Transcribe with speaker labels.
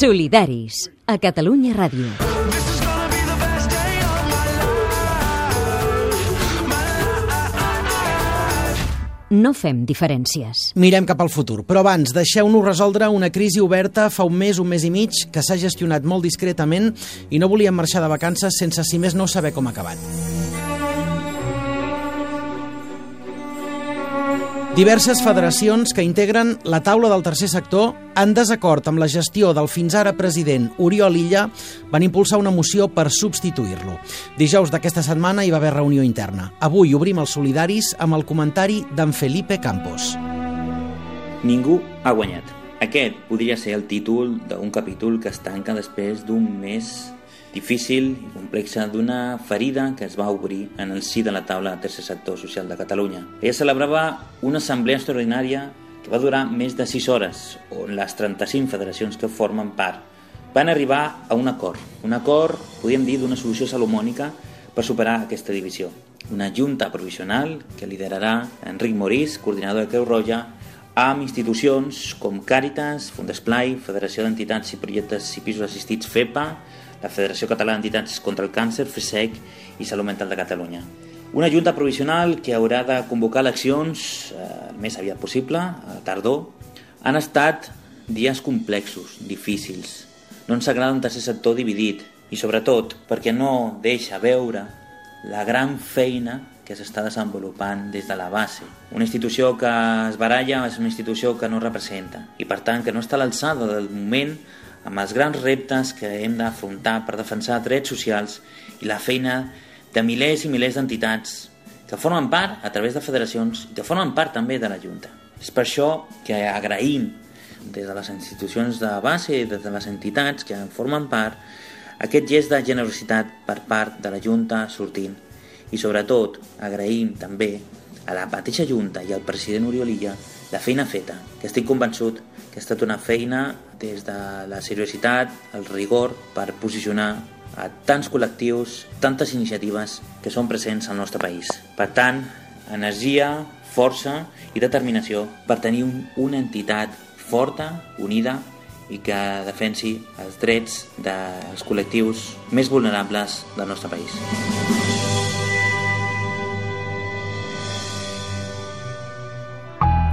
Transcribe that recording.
Speaker 1: Solidaris, a Catalunya Ràdio. No fem diferències.
Speaker 2: Mirem cap al futur, però abans deixeu-nos resoldre una crisi oberta fa un mes, un mes i mig, que s'ha gestionat molt discretament i no volíem marxar de vacances sense, si més no, saber com ha acabat. Diverses federacions que integren la taula del tercer sector, en desacord amb la gestió del fins ara president Oriol Illa, van impulsar una moció per substituir-lo. Dijous d'aquesta setmana hi va haver reunió interna. Avui obrim els solidaris amb el comentari d'en Felipe Campos.
Speaker 3: Ningú ha guanyat. Aquest podria ser el títol d'un capítol que es tanca després d'un mes difícil i complexa d'una ferida que es va obrir en el si de la taula del tercer sector social de Catalunya. Ella celebrava una assemblea extraordinària que va durar més de 6 hores, on les 35 federacions que formen part van arribar a un acord. Un acord, podríem dir, d'una solució salomònica per superar aquesta divisió. Una junta provisional que liderarà Enric Morís, coordinador de Creu Roja, amb institucions com Càritas, Fundesplai, Federació d'Entitats i Projectes i Pisos Assistits FEPA, la Federació Catalana d'Entitats contra el Càncer, FESEC i Salut Mental de Catalunya. Una junta provisional que haurà de convocar eleccions eh, el més aviat possible, a tardor. Han estat dies complexos, difícils. No ens agrada un tercer sector dividit i sobretot perquè no deixa veure la gran feina que s'està desenvolupant des de la base. Una institució que es baralla és una institució que no representa i per tant que no està a l'alçada del moment amb els grans reptes que hem d'afrontar per defensar drets socials i la feina de milers i milers d'entitats que formen part a través de federacions i que formen part també de la Junta. És per això que agraïm des de les institucions de base i des de les entitats que en formen part aquest gest de generositat per part de la Junta sortint i sobretot agraïm també a la mateixa Junta i al president Oriol Illa la feina feta, que estic convençut que ha estat una feina des de la seriositat, el rigor, per posicionar a tants col·lectius, tantes iniciatives que són presents al nostre país. Per tant, energia, força i determinació per tenir un, una entitat forta, unida i que defensi els drets dels col·lectius més vulnerables del nostre país.